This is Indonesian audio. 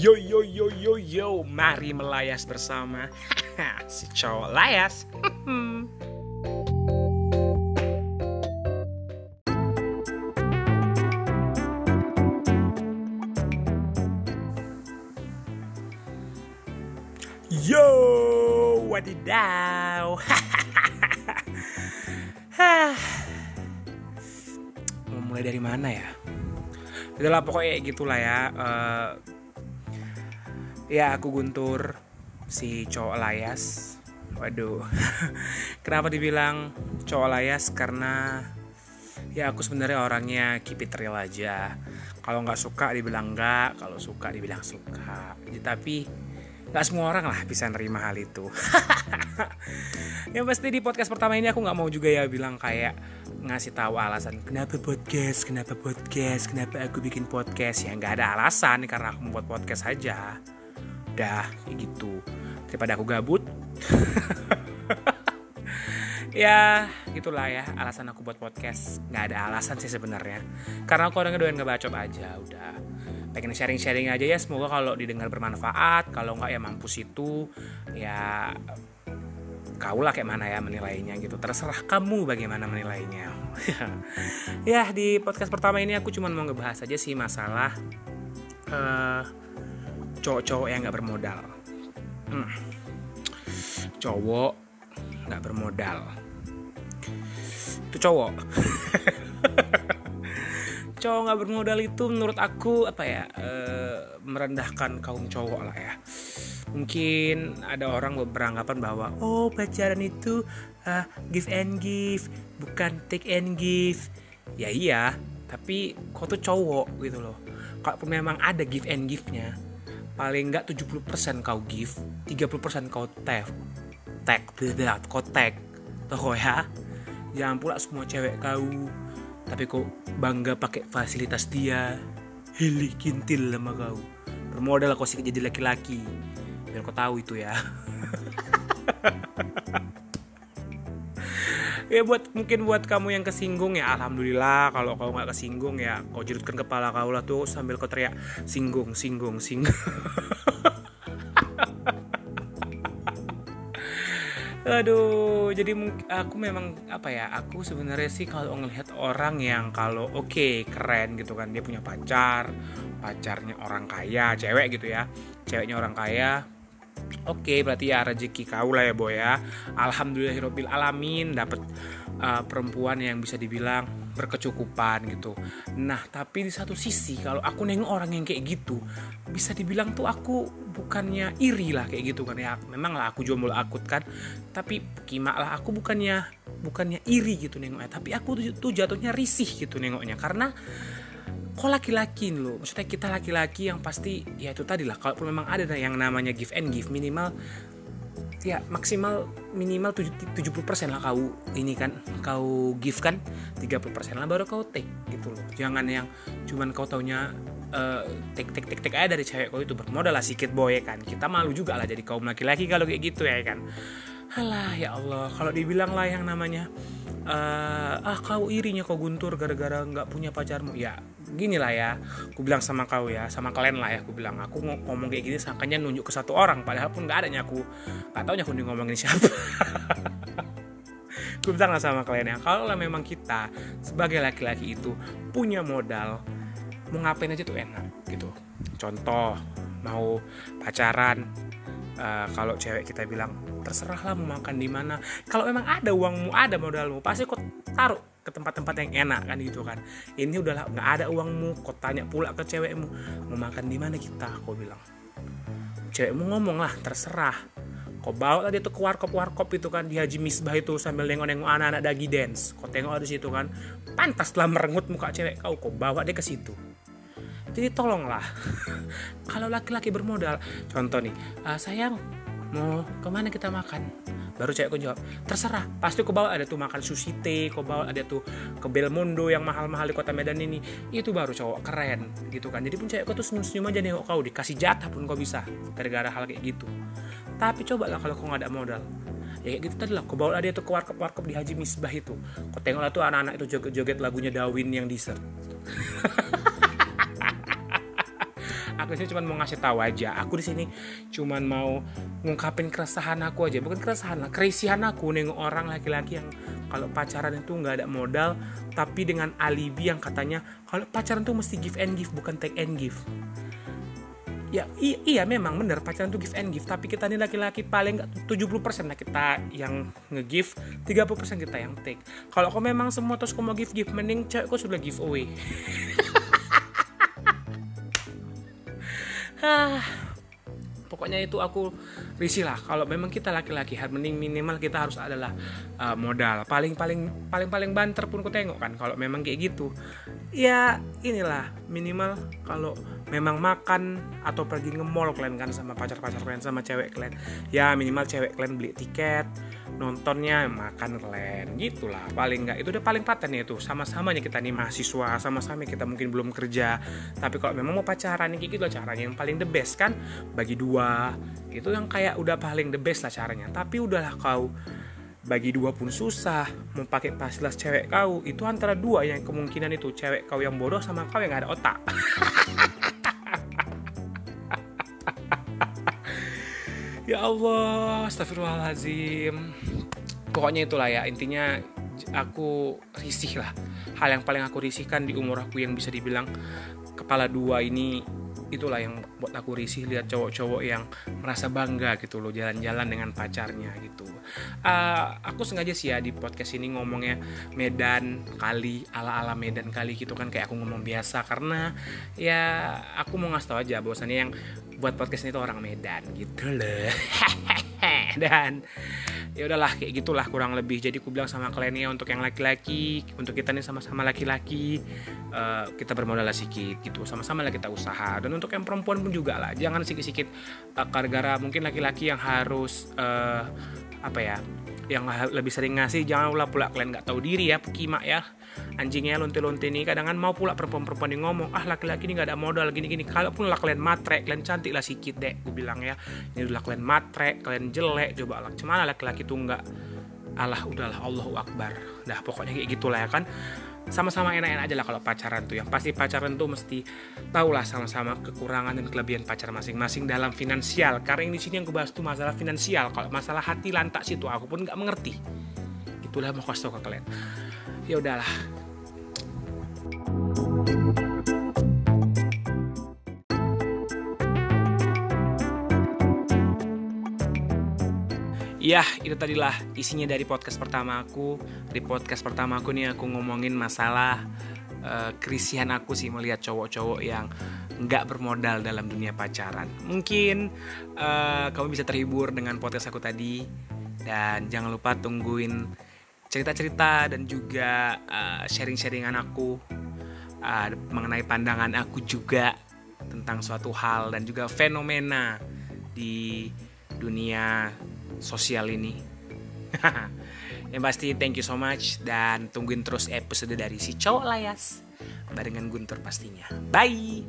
Yo yo yo yo yo, mari melayas bersama si cowok layas. Yo, wadidaw. Mau mulai dari mana ya? Itulah pokoknya gitulah ya. Eh, ya aku Guntur si cowok layas. Waduh. Kenapa dibilang cowok layas? Karena ya aku sebenarnya orangnya keep it real aja. Kalau nggak suka dibilang nggak, kalau suka dibilang suka. Tapi nggak semua orang lah bisa nerima hal itu. yang pasti di podcast pertama ini aku nggak mau juga ya bilang kayak ngasih tahu alasan kenapa podcast, kenapa podcast, kenapa aku bikin podcast ya nggak ada alasan karena aku membuat podcast saja. Udah gitu. Daripada aku gabut. ya gitulah ya alasan aku buat podcast. Nggak ada alasan sih sebenarnya. Karena aku orangnya doyan ngebacot aja udah. Pengen sharing-sharing aja ya semoga kalau didengar bermanfaat. Kalau nggak ya mampus itu. Ya kau lah kayak mana ya menilainya gitu. Terserah kamu bagaimana menilainya. Ya di podcast pertama ini aku cuma mau ngebahas aja sih masalah uh, cowok-cowok yang nggak bermodal. Hmm. cowok nggak bermodal. Itu cowok. Cowok nggak bermodal itu menurut aku apa ya e, merendahkan kaum cowok lah ya. Mungkin ada orang beranggapan bahwa oh pacaran itu uh, give and give bukan take and give. Ya iya tapi kau tuh cowok gitu loh. Kalau memang ada give and give-nya paling nggak 70% kau give 30% kau take take beda kau take toh ya. Jangan pula semua cewek kau. Tapi kok bangga pakai fasilitas dia. Heli kintil sama kau. Bermodal kau sih jadi laki-laki. Biar kau tahu itu ya ya buat mungkin buat kamu yang kesinggung ya alhamdulillah kalau kau nggak kesinggung ya kau jerutkan kepala kau lah tuh sambil kau teriak singgung singgung singgung Aduh, jadi aku memang apa ya? Aku sebenarnya sih kalau ngelihat orang yang kalau oke okay, keren gitu kan, dia punya pacar, pacarnya orang kaya, cewek gitu ya, ceweknya orang kaya. Oke, okay, berarti ya rezeki kau lah ya boy ya. Alhamdulillahirobbil alamin dapat uh, perempuan yang bisa dibilang berkecukupan gitu. Nah, tapi di satu sisi kalau aku nengok orang yang kayak gitu, bisa dibilang tuh aku bukannya iri lah kayak gitu kan ya. Memang lah aku jomblo akut kan, tapi kimak lah aku bukannya bukannya iri gitu nengoknya, tapi aku tuh jatuhnya risih gitu nengoknya karena kok laki-laki loh maksudnya kita laki-laki yang pasti ya itu tadi lah kalaupun memang ada yang namanya give and give minimal ya maksimal minimal 70% lah kau ini kan kau give kan 30% lah baru kau take gitu loh. Jangan yang cuman kau taunya uh, take take take take aja dari cewek kau itu bermodal lah sedikit boy kan. Kita malu juga lah jadi kaum laki-laki kalau kayak gitu ya kan Halah ya Allah. Kalau dibilang lah yang namanya uh, ah kau irinya kau guntur gara-gara nggak punya pacarmu. Ya gini lah ya. Aku bilang sama kau ya sama kalian lah ya aku bilang. Aku ngomong kayak gini sangkanya nunjuk ke satu orang padahal pun nggak adanya aku. Nggak taunya aku ngomongin siapa. Aku bilang lah sama kalian ya kalau lah memang kita sebagai laki-laki itu punya modal mau ngapain aja tuh enak gitu. Contoh mau pacaran uh, kalau cewek kita bilang terserah lah mau makan di mana. Kalau memang ada uangmu ada modalmu pasti kok taruh ke tempat-tempat yang enak kan gitu kan. Ini udahlah nggak ada uangmu kau tanya pula ke cewekmu mau makan di mana kita? Kau bilang. Cewekmu ngomong lah terserah. Kau bawa tadi tuh ke warkop warkop itu kan di Haji Misbah itu sambil nengok-nengok anak-anak dagi dance. Kau tengok di situ kan pantas lah merengut muka cewek kau kau bawa dia ke situ. Jadi tolonglah kalau laki-laki bermodal contoh nih uh, sayang mau ke mana kita makan? Baru cewekku jawab terserah pasti kau bawa ada tuh makan sushi teh kau bawa ada tuh ke Belmondo yang mahal-mahal di kota Medan ini. Itu baru cowok keren gitu kan. Jadi pun cewekku tuh senyum-senyum aja nengok kau dikasih jatah pun kau bisa gara-gara hal kayak gitu. Tapi coba lah kalau kau nggak ada modal. Ya kayak gitu tadi lah kau bawa dia tuh ke warkop warkop di Haji Misbah itu. Kau tengok lah tuh anak-anak itu joget-joget lagunya Dawin yang dessert aku di sini cuma mau ngasih tahu aja. Aku di sini cuma mau ngungkapin keresahan aku aja. Bukan keresahan lah kerisihan aku nengok orang laki-laki yang kalau pacaran itu nggak ada modal tapi dengan alibi yang katanya kalau pacaran tuh mesti give and give bukan take and give. Ya iya, iya memang bener pacaran tuh give and give tapi kita ini laki-laki paling nggak 70% lah kita yang nge-give 30% kita yang take. Kalau kau memang semua terus kau mau give give mending cewek kau sudah give away pokoknya itu aku risih lah. Kalau memang kita laki-laki mending minimal kita harus adalah uh, modal. Paling paling paling paling banter pun ku tengok kan. Kalau memang kayak gitu ya inilah minimal kalau memang makan atau pergi nge-mall kalian kan sama pacar-pacar kalian sama cewek kalian. Ya minimal cewek kalian beli tiket nontonnya makan kalian. Gitulah paling nggak. Itu udah paling paten ya itu. Sama-samanya kita nih mahasiswa sama-sama kita mungkin belum kerja. Tapi kalau memang mau pacaran kayak gitu caranya. Yang paling the best kan bagi dua. Itu yang kayak udah paling the best lah caranya. Tapi udahlah kau bagi dua pun susah mau pakai fasilitas cewek kau itu antara dua yang kemungkinan itu. Cewek kau yang bodoh sama kau yang gak ada otak. Ya Allah astagfirullahaladzim. Pokoknya itulah ya intinya aku risih lah. Hal yang paling aku risihkan di umur aku yang bisa dibilang kepala dua ini itulah yang buat aku risih lihat cowok-cowok yang merasa bangga gitu loh jalan-jalan dengan pacarnya gitu. Uh, aku sengaja sih ya di podcast ini ngomongnya Medan kali ala-ala Medan kali gitu kan kayak aku ngomong biasa. Karena ya aku mau ngasih tau aja bahwasannya yang buat podcast ini tuh orang Medan gitu loh. Dan ya udahlah kayak gitulah kurang lebih. Jadi aku bilang sama kliennya untuk yang laki-laki untuk kita nih sama-sama laki-laki uh, kita bermodal sedikit gitu sama-sama lah kita usaha. Dan untuk yang perempuan pun juga lah jangan sedikit-sedikit uh, gara-gara mungkin laki-laki yang harus uh, apa ya yang lebih sering ngasih jangan pula pula kalian nggak tahu diri ya pukimak ya anjingnya lonte-lonte ini kadang kan mau pula perempuan-perempuan yang ngomong ah laki-laki ini nggak ada modal gini-gini. Kalaupun lah kalian matre kalian cantik lah sikit deh gue bilang ya. Ini udah kalian matre kalian jelek coba lah. Cuman laki-laki tuh nggak. Allah udahlah Allahu Akbar. Dah pokoknya kayak gitulah ya kan. Sama-sama enak-enak aja lah kalau pacaran tuh yang pasti pacaran tuh mesti tahulah sama-sama kekurangan dan kelebihan pacar masing-masing dalam finansial. Karena di sini yang gue bahas tuh masalah finansial. Kalau masalah hati lantak sih tuh aku pun nggak mengerti. Itulah mau kasih tau ke kalian ya udahlah Ya, itu tadilah isinya dari podcast pertama aku. Di podcast pertama aku nih aku ngomongin masalah uh, kerisihan aku sih melihat cowok-cowok yang nggak bermodal dalam dunia pacaran. Mungkin uh, kamu bisa terhibur dengan podcast aku tadi dan jangan lupa tungguin cerita-cerita dan juga uh, sharing-sharingan aku uh, mengenai pandangan aku juga tentang suatu hal dan juga fenomena di dunia sosial ini. Yang pasti thank you so much dan tungguin terus episode dari si cowok layas barengan Guntur pastinya. Bye.